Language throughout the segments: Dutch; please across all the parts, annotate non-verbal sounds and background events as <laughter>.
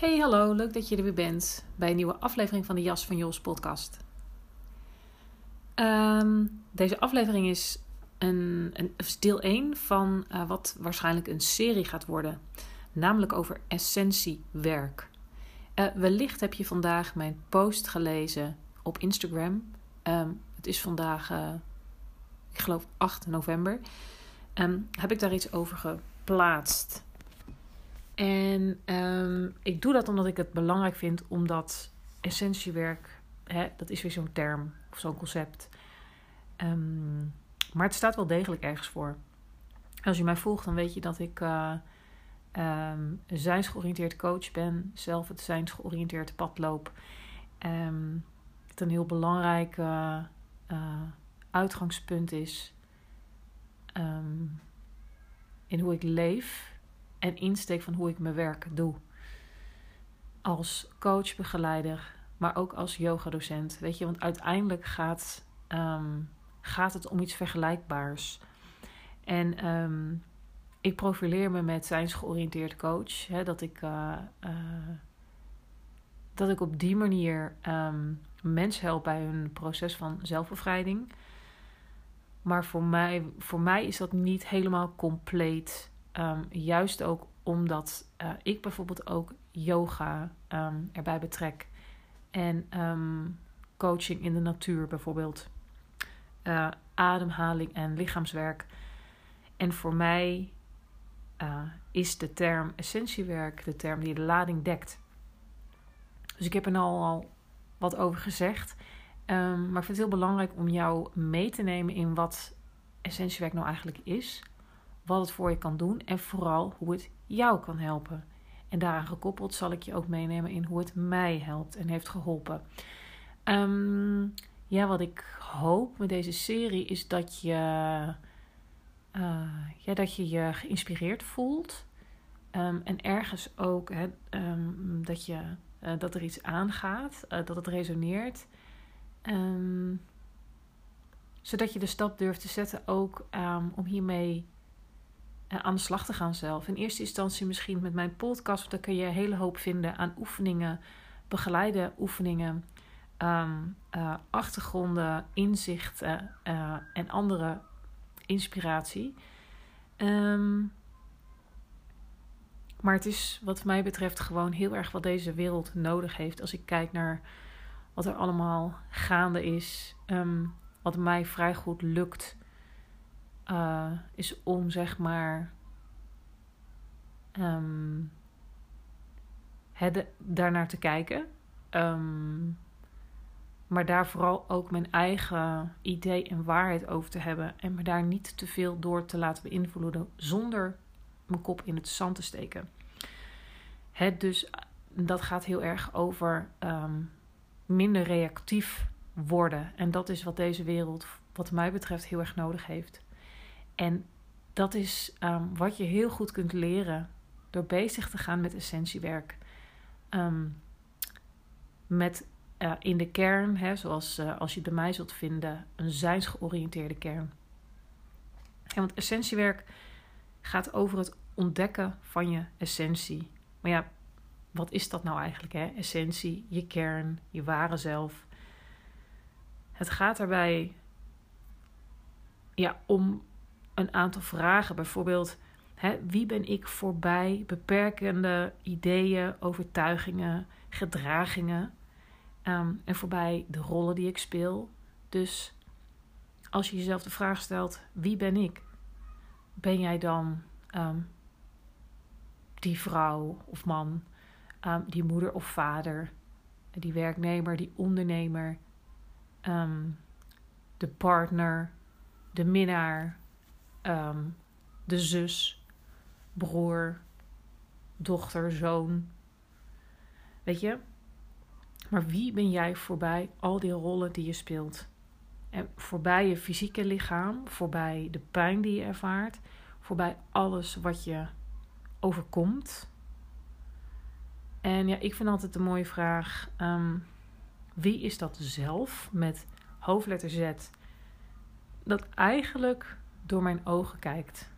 Hey, hallo, leuk dat je er weer bent bij een nieuwe aflevering van de Jas van Jos podcast. Ehm, deze aflevering is, een, een, deel 1 van uh, wat waarschijnlijk een serie gaat worden, namelijk over essentiewerk. Uh, wellicht heb je vandaag mijn post gelezen op Instagram. Um, het is vandaag, uh, ik geloof 8 november. Um, heb ik daar iets over geplaatst. En um, ik doe dat omdat ik het belangrijk vind, omdat essentiewerk, hè, dat is weer zo'n term of zo'n concept. Um, maar het staat wel degelijk ergens voor. Als je mij volgt, dan weet je dat ik uh, um, zijnsgeoriënteerd coach ben, zelf het zijnsgeoriënteerd pad loop. Het een heel belangrijk uh, uh, uitgangspunt is in hoe ik leef en insteek van hoe ik mijn werk doe. Als coach, begeleider, maar ook als yogadocent. Weet je, want uiteindelijk gaat, um, gaat het om iets vergelijkbaars. En um, ik profileer me met zijnsgeoriënteerd coach. Hè, dat, ik, uh, uh, dat ik op die manier um, mensen help bij hun proces van zelfbevrijding. Maar voor mij, voor mij is dat niet helemaal compleet. Um, juist ook omdat uh, ik bijvoorbeeld ook yoga um, erbij betrek. En um, coaching in de natuur bijvoorbeeld. Uh, ademhaling en lichaamswerk. En voor mij uh, is de term essentiewerk de term die de lading dekt. Dus ik heb er nou al wat over gezegd. Maar ik vind het heel belangrijk om jou mee te nemen in wat essentiewerk nou eigenlijk is. Wat het voor je kan doen en vooral hoe het jou kan helpen. En daaraan gekoppeld zal ik je ook meenemen in hoe het mij helpt en heeft geholpen. Um, ja, wat ik hoop met deze serie is dat je, uh, ja, dat je je geïnspireerd voelt. Um, en ergens ook hè, um, dat, je, uh, dat er iets aangaat, uh, dat het resoneert. Zodat je de stap durft te zetten ook om hiermee aan de slag te gaan zelf. In eerste instantie misschien met mijn podcast, want daar kun je een hele hoop vinden aan oefeningen, begeleide oefeningen, um, uh, achtergronden, inzichten uh, en andere inspiratie. Um, maar het is wat mij betreft gewoon heel erg wat deze wereld nodig heeft. Als ik kijk naar wat er allemaal gaande is. Um, wat mij vrij goed lukt. Uh, is om zeg maar. Um, daarnaar te kijken. Um, maar daar vooral ook mijn eigen idee en waarheid over te hebben. En me daar niet te veel door te laten beïnvloeden. Zonder mijn kop in het zand te steken. Het dus, dat gaat heel erg over um, minder reactief worden. En dat is wat deze wereld, wat mij betreft, heel erg nodig heeft. En dat is um, wat je heel goed kunt leren door bezig te gaan met essentiewerk. Um, met uh, in de kern, hè, zoals uh, als je bij mij zult vinden, een zijnsgeoriënteerde kern. Want essentiewerk gaat over het ontdekken van je essentie. Maar ja, wat is dat nou eigenlijk? Hè? Essentie, je kern, je ware zelf. Het gaat daarbij ja, om een aantal vragen. Bijvoorbeeld, wie ben ik voorbij beperkende ideeën, overtuigingen, gedragingen ehm, en voorbij de rollen die ik speel? Dus als je jezelf de vraag stelt: wie ben ik? Ben jij dan ehm, die vrouw of man, um, die moeder of vader, die werknemer, die ondernemer, de partner, de minnaar, de zus, broer, dochter, zoon. Weet je? Maar wie ben jij voorbij al die rollen die je speelt? En voorbij je fysieke lichaam, voorbij de pijn die je ervaart, voorbij alles wat je overkomt. En ja, ik vind altijd een mooie vraag: ehm, wie is dat zelf met hoofdletter Z dat eigenlijk door mijn ogen kijkt?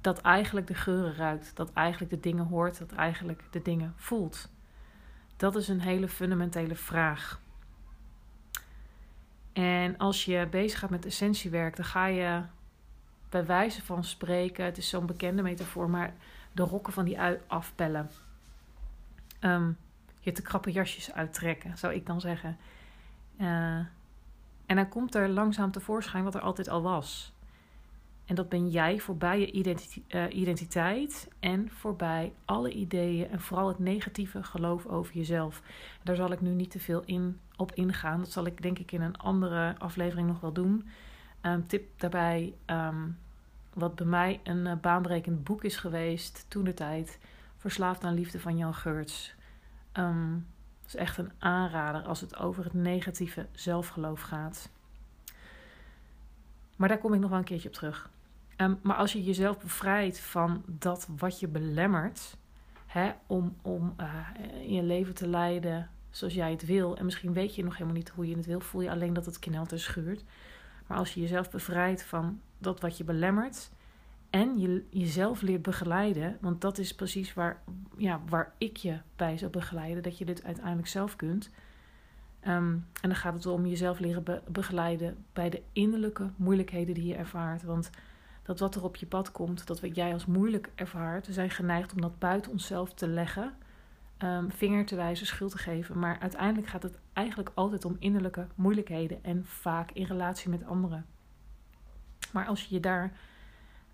Dat eigenlijk de geuren ruikt, dat eigenlijk de dingen hoort, dat eigenlijk de dingen voelt. Dat is een hele fundamentele vraag. En als je bezig gaat met essentiewerk, dan ga je bij wijze van spreken, het is zo'n bekende metafoor, maar de rokken van die ui afpellen. Um, je te krappe jasjes uittrekken, zou ik dan zeggen. Uh, en dan komt er langzaam tevoorschijn wat er altijd al was. En dat ben jij voorbij je uh, identiteit en voorbij alle ideeën en vooral het negatieve geloof over jezelf. Daar zal ik nu niet te veel in, op ingaan. Dat zal ik denk ik in een andere aflevering nog wel doen. Um, tip daarbij, um, wat bij mij een uh, baanbrekend boek is geweest toen de tijd. Verslaafd aan liefde van Jan Geurts. Um, dat is echt een aanrader als het over het negatieve zelfgeloof gaat. Maar daar kom ik nog wel een keertje op terug. Um, maar als je jezelf bevrijdt van dat wat je belemmert hè, om, om uh, je leven te leiden zoals jij het wil. En misschien weet je nog helemaal niet hoe je het wil, voel je alleen dat het knelt en schuurt. Maar als je jezelf bevrijdt van dat wat je belemmert en je jezelf leert begeleiden, want dat is precies waar, ja, waar ik je bij zou begeleiden, dat je dit uiteindelijk zelf kunt. Um, en dan gaat het om jezelf leren be begeleiden bij de innerlijke moeilijkheden die je ervaart. Want dat wat er op je pad komt, dat wat jij als moeilijk ervaart, we zijn geneigd om dat buiten onszelf te leggen, um, vinger te wijzen, schuld te geven. Maar uiteindelijk gaat het eigenlijk altijd om innerlijke moeilijkheden en vaak in relatie met anderen. Maar als je je daar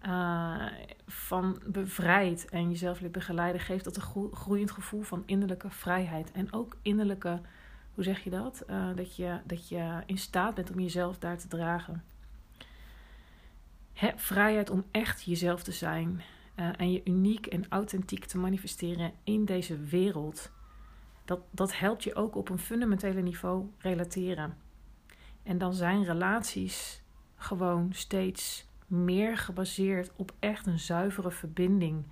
uh, van bevrijdt en jezelf leert begeleiden, geeft dat een groeiend gevoel van innerlijke vrijheid. En ook innerlijke, hoe zeg je dat? Uh, dat, je, dat je in staat bent om jezelf daar te dragen. Vrijheid om echt jezelf te zijn uh, en je uniek en authentiek te manifesteren in deze wereld. Dat, dat helpt je ook op een fundamentele niveau relateren. En dan zijn relaties gewoon steeds meer gebaseerd op echt een zuivere verbinding.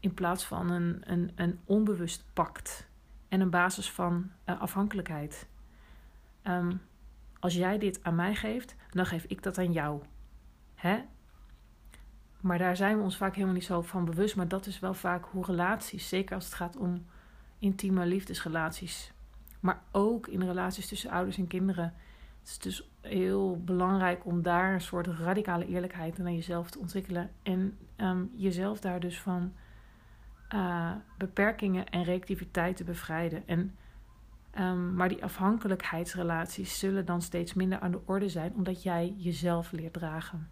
In plaats van een, een, een onbewust pact en een basis van uh, afhankelijkheid. Um, als jij dit aan mij geeft, dan geef ik dat aan jou. Hè? Maar daar zijn we ons vaak helemaal niet zo van bewust. Maar dat is wel vaak hoe relaties, zeker als het gaat om intieme liefdesrelaties, maar ook in relaties tussen ouders en kinderen. Het is dus heel belangrijk om daar een soort radicale eerlijkheid naar jezelf te ontwikkelen. En um, jezelf daar dus van uh, beperkingen en reactiviteit te bevrijden. En, um, maar die afhankelijkheidsrelaties zullen dan steeds minder aan de orde zijn, omdat jij jezelf leert dragen.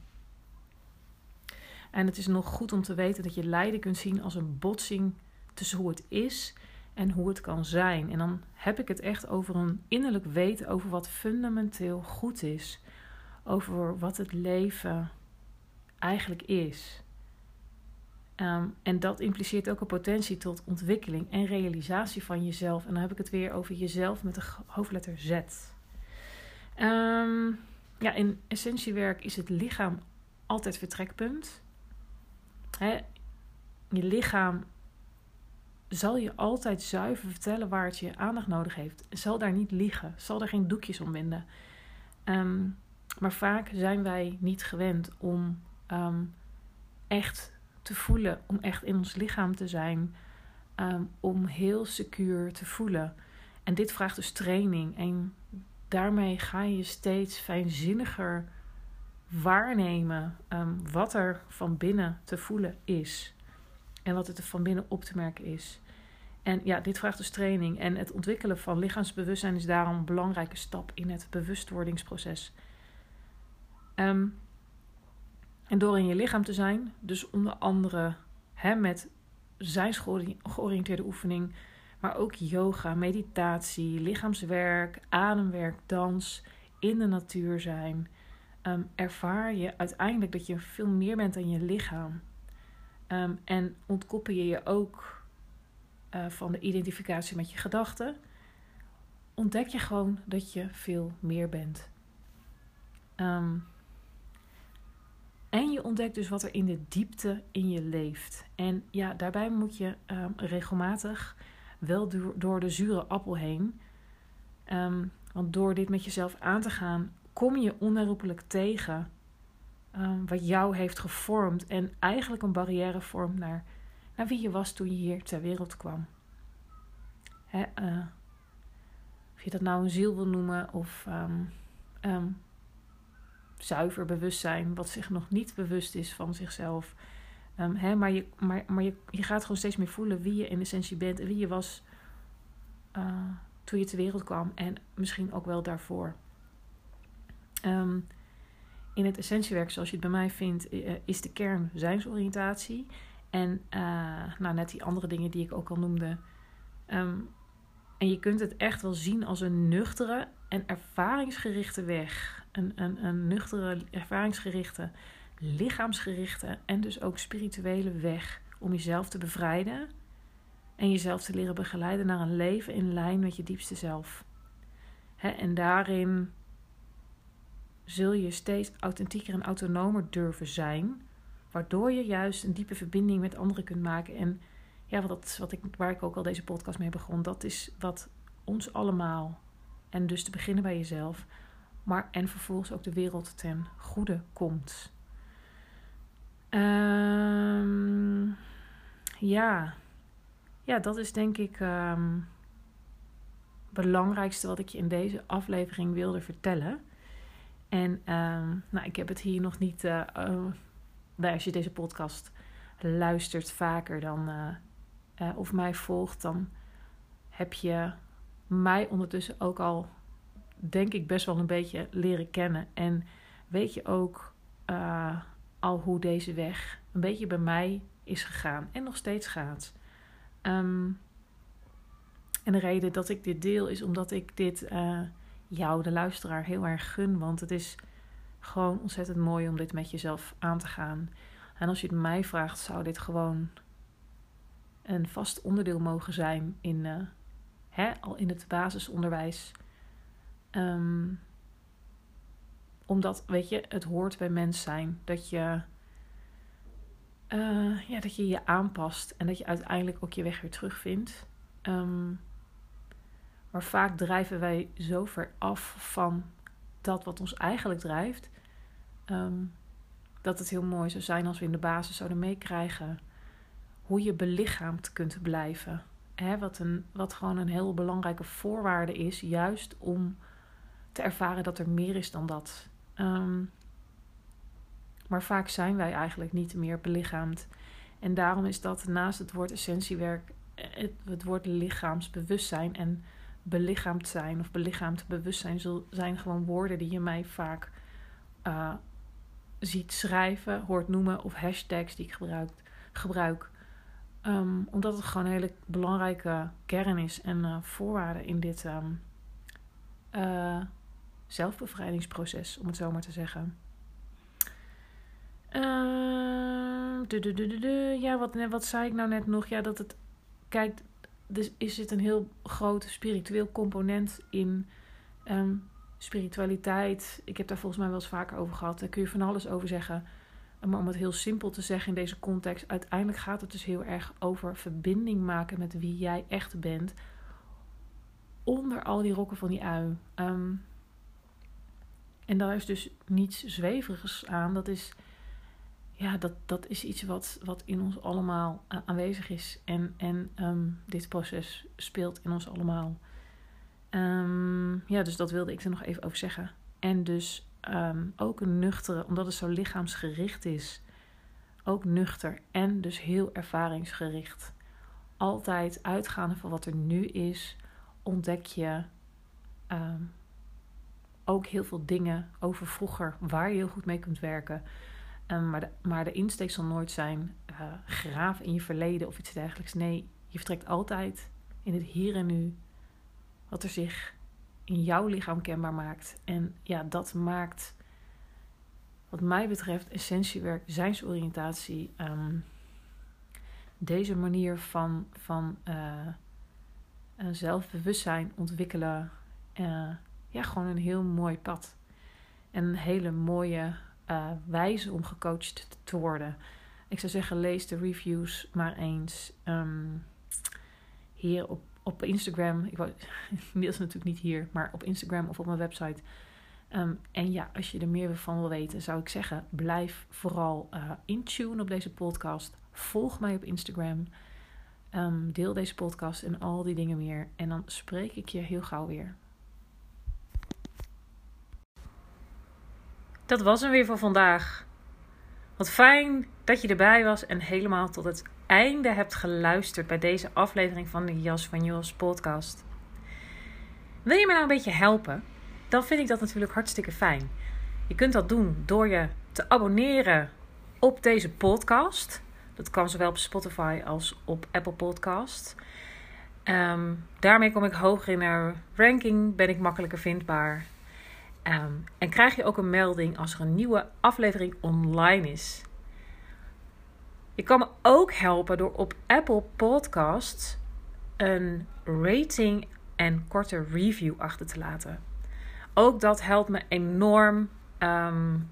En het is nog goed om te weten dat je lijden kunt zien als een botsing tussen hoe het is en hoe het kan zijn. En dan heb ik het echt over een innerlijk weten over wat fundamenteel goed is. Over wat het leven eigenlijk is. Um, en dat impliceert ook een potentie tot ontwikkeling en realisatie van jezelf. En dan heb ik het weer over jezelf met de hoofdletter Z. Um, ja, in essentiewerk is het lichaam altijd vertrekpunt. Hè, je lichaam zal je altijd zuiver vertellen waar het je aandacht nodig heeft. Zal daar niet liegen, zal er geen doekjes om winden. Ehm, maar vaak zijn wij niet gewend om ehm, echt te voelen, om echt in ons lichaam te zijn, ehm, om heel secuur te voelen. En dit vraagt dus training. En daarmee ga je steeds fijnzinniger waarnemen wat er van binnen te voelen is. En wat er van binnen op te merken is. En ja, dit vraagt dus training. En het ontwikkelen van lichaamsbewustzijn is daarom een belangrijke stap in het bewustwordingsproces. Ehm, en door in je lichaam te zijn, dus onder andere hè, met zijnsgeoriënteerde oefening, maar ook yoga, meditatie, lichaamswerk, ademwerk, dans, in de natuur zijn, ehm, ervaar je uiteindelijk dat je veel meer bent dan je lichaam. Um, en ontkoppel je je ook uh, van de identificatie met je gedachten, ontdek je gewoon dat je veel meer bent. Um, en je ontdekt dus wat er in de diepte in je leeft. En ja, daarbij moet je um, regelmatig wel door, de zure appel heen. Um, want door dit met jezelf aan te gaan, kom je onherroepelijk tegen wat jou heeft gevormd. En eigenlijk een barrière vormt naar, naar wie je was toen je hier ter wereld kwam. Hè, uh, of je dat nou een ziel wil noemen of zuiver bewustzijn, wat zich nog niet bewust is van zichzelf. Um, hè, maar je, maar, maar je, je gaat gewoon steeds meer voelen wie je in essentie bent en wie je was uh, toen je ter wereld kwam en misschien ook wel daarvoor. Um, in het essentiewerk, zoals je het bij mij vindt, is de kern zijnsoriëntatie. En uh, nou, net die andere dingen die ik ook al noemde. Um, en je kunt het echt wel zien als een nuchtere en ervaringsgerichte weg. Een, een, een nuchtere, ervaringsgerichte, lichaamsgerichte en dus ook spirituele weg om jezelf te bevrijden en jezelf te leren begeleiden naar een leven in lijn met je diepste zelf. en daarin zul je steeds authentieker en autonomer durven zijn, waardoor je juist een diepe verbinding met anderen kunt maken. En ja, wat, wat ik, waar ik ook al deze podcast mee begon, dat is wat ons allemaal en dus te beginnen bij jezelf. Maar en vervolgens ook de wereld ten goede komt. Um, ja. ja, dat is denk ik um, het belangrijkste wat ik je in deze aflevering wilde vertellen. En um, nou, ik heb het hier nog niet. Uh, uh, als je deze podcast luistert vaker dan. Uh, of mij volgt, dan heb je mij ondertussen ook al, denk ik, best wel een beetje leren kennen. En weet je ook uh, al hoe deze weg een beetje bij mij is gegaan en nog steeds gaat. Um, en de reden dat ik dit deel is omdat ik dit jou, de luisteraar, heel erg gun. Want het is gewoon ontzettend mooi om dit met jezelf aan te gaan. En als je het mij vraagt, zou dit gewoon een vast onderdeel mogen zijn in, uh, hè, al in het basisonderwijs. Um, omdat, weet je, het hoort bij mens zijn dat je, uh, ja, dat je je aanpast en dat je uiteindelijk ook je weg weer terugvindt. Um, maar vaak drijven wij zo ver af van dat wat ons eigenlijk drijft, um, dat het heel mooi zou zijn als we in de basis zouden meekrijgen hoe je belichaamd kunt blijven. Wat, een, wat gewoon een heel belangrijke voorwaarde is, juist om te ervaren dat er meer is dan dat. Um, maar vaak zijn wij eigenlijk niet meer belichaamd. En daarom is dat naast het woord essentiewerk het, het woord lichaamsbewustzijn en belichaamd zijn of belichaamd bewustzijn zijn gewoon woorden die je mij vaak uh, ziet schrijven, hoort noemen of hashtags die ik gebruik. gebruik. Um, omdat het gewoon een hele belangrijke kern is en uh, voorwaarde in dit um, zelfbevrijdingsproces, om het zo maar te zeggen. Uh, ja, wat, wat zei ik nou net nog? Ja, dat het. Kijk, dus is het een heel groot spiritueel component in spiritualiteit. Ik heb daar volgens mij wel eens vaker over gehad. Daar kun je van alles over zeggen. Maar om het heel simpel te zeggen in deze context, uiteindelijk gaat het dus heel erg over verbinding maken met wie jij echt bent. Onder al die rokken van die ui. Um, en daar is dus niets zweverigs aan. Dat is, ja, dat, dat is iets wat, wat in ons allemaal aanwezig is. En, en um, dit proces speelt in ons allemaal. Um, ja, dus dat wilde ik er nog even over zeggen. En dus ehm, ook een nuchtere, omdat het zo lichaamsgericht is, ook nuchter en dus heel ervaringsgericht. Altijd uitgaande van wat er nu is, ontdek je ehm, ook heel veel dingen over vroeger waar je heel goed mee kunt werken. Maar, de, maar de insteek zal nooit zijn uh, graaf in je verleden of iets dergelijks. Nee, je vertrekt altijd in het hier en nu wat er zich in jouw lichaam kenbaar maakt. En ja, dat maakt, wat mij betreft, essentiewerk, zijnsoriëntatie, um, deze manier van, van uh, zelfbewustzijn ontwikkelen. Uh, ja, gewoon een heel mooi pad. En een hele mooie uh, wijze om gecoacht te worden. Ik zou zeggen, lees de reviews maar eens. Um, hier op, op Instagram. Ik wou, <laughs> inmiddels natuurlijk niet hier, maar op Instagram of op mijn website. Um, en ja, als je er meer van wil weten, zou ik zeggen: blijf vooral uh, in tune op deze podcast. Volg mij op Instagram. Um, deel deze podcast en al die dingen meer. En dan spreek ik je heel gauw weer. Dat was hem weer voor vandaag. Wat fijn dat je erbij was en helemaal tot het einde hebt geluisterd bij deze aflevering van de Jas van Jos podcast. Wil je me nou een beetje helpen? Dan vind ik dat natuurlijk hartstikke fijn. Je kunt dat doen door je te abonneren op deze podcast. Dat kan zowel op Spotify als op Apple Podcast. Um, daarmee kom ik hoger in de ranking, ben ik makkelijker vindbaar. Um, en krijg je ook een melding als er een nieuwe aflevering online is. Je kan me ook helpen door op Apple Podcasts een rating en korte review achter te laten. Ook dat helpt me enorm um,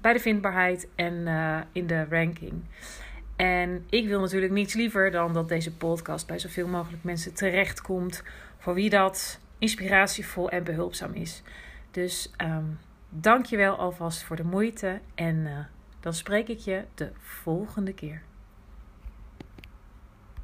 bij de vindbaarheid en uh, in de ranking. En ik wil natuurlijk niets liever dan dat deze podcast bij zoveel mogelijk mensen terechtkomt. Voor wie dat inspiratievol en behulpzaam is. Dus um, dank je wel alvast voor de moeite en uh, dan spreek ik je de volgende keer.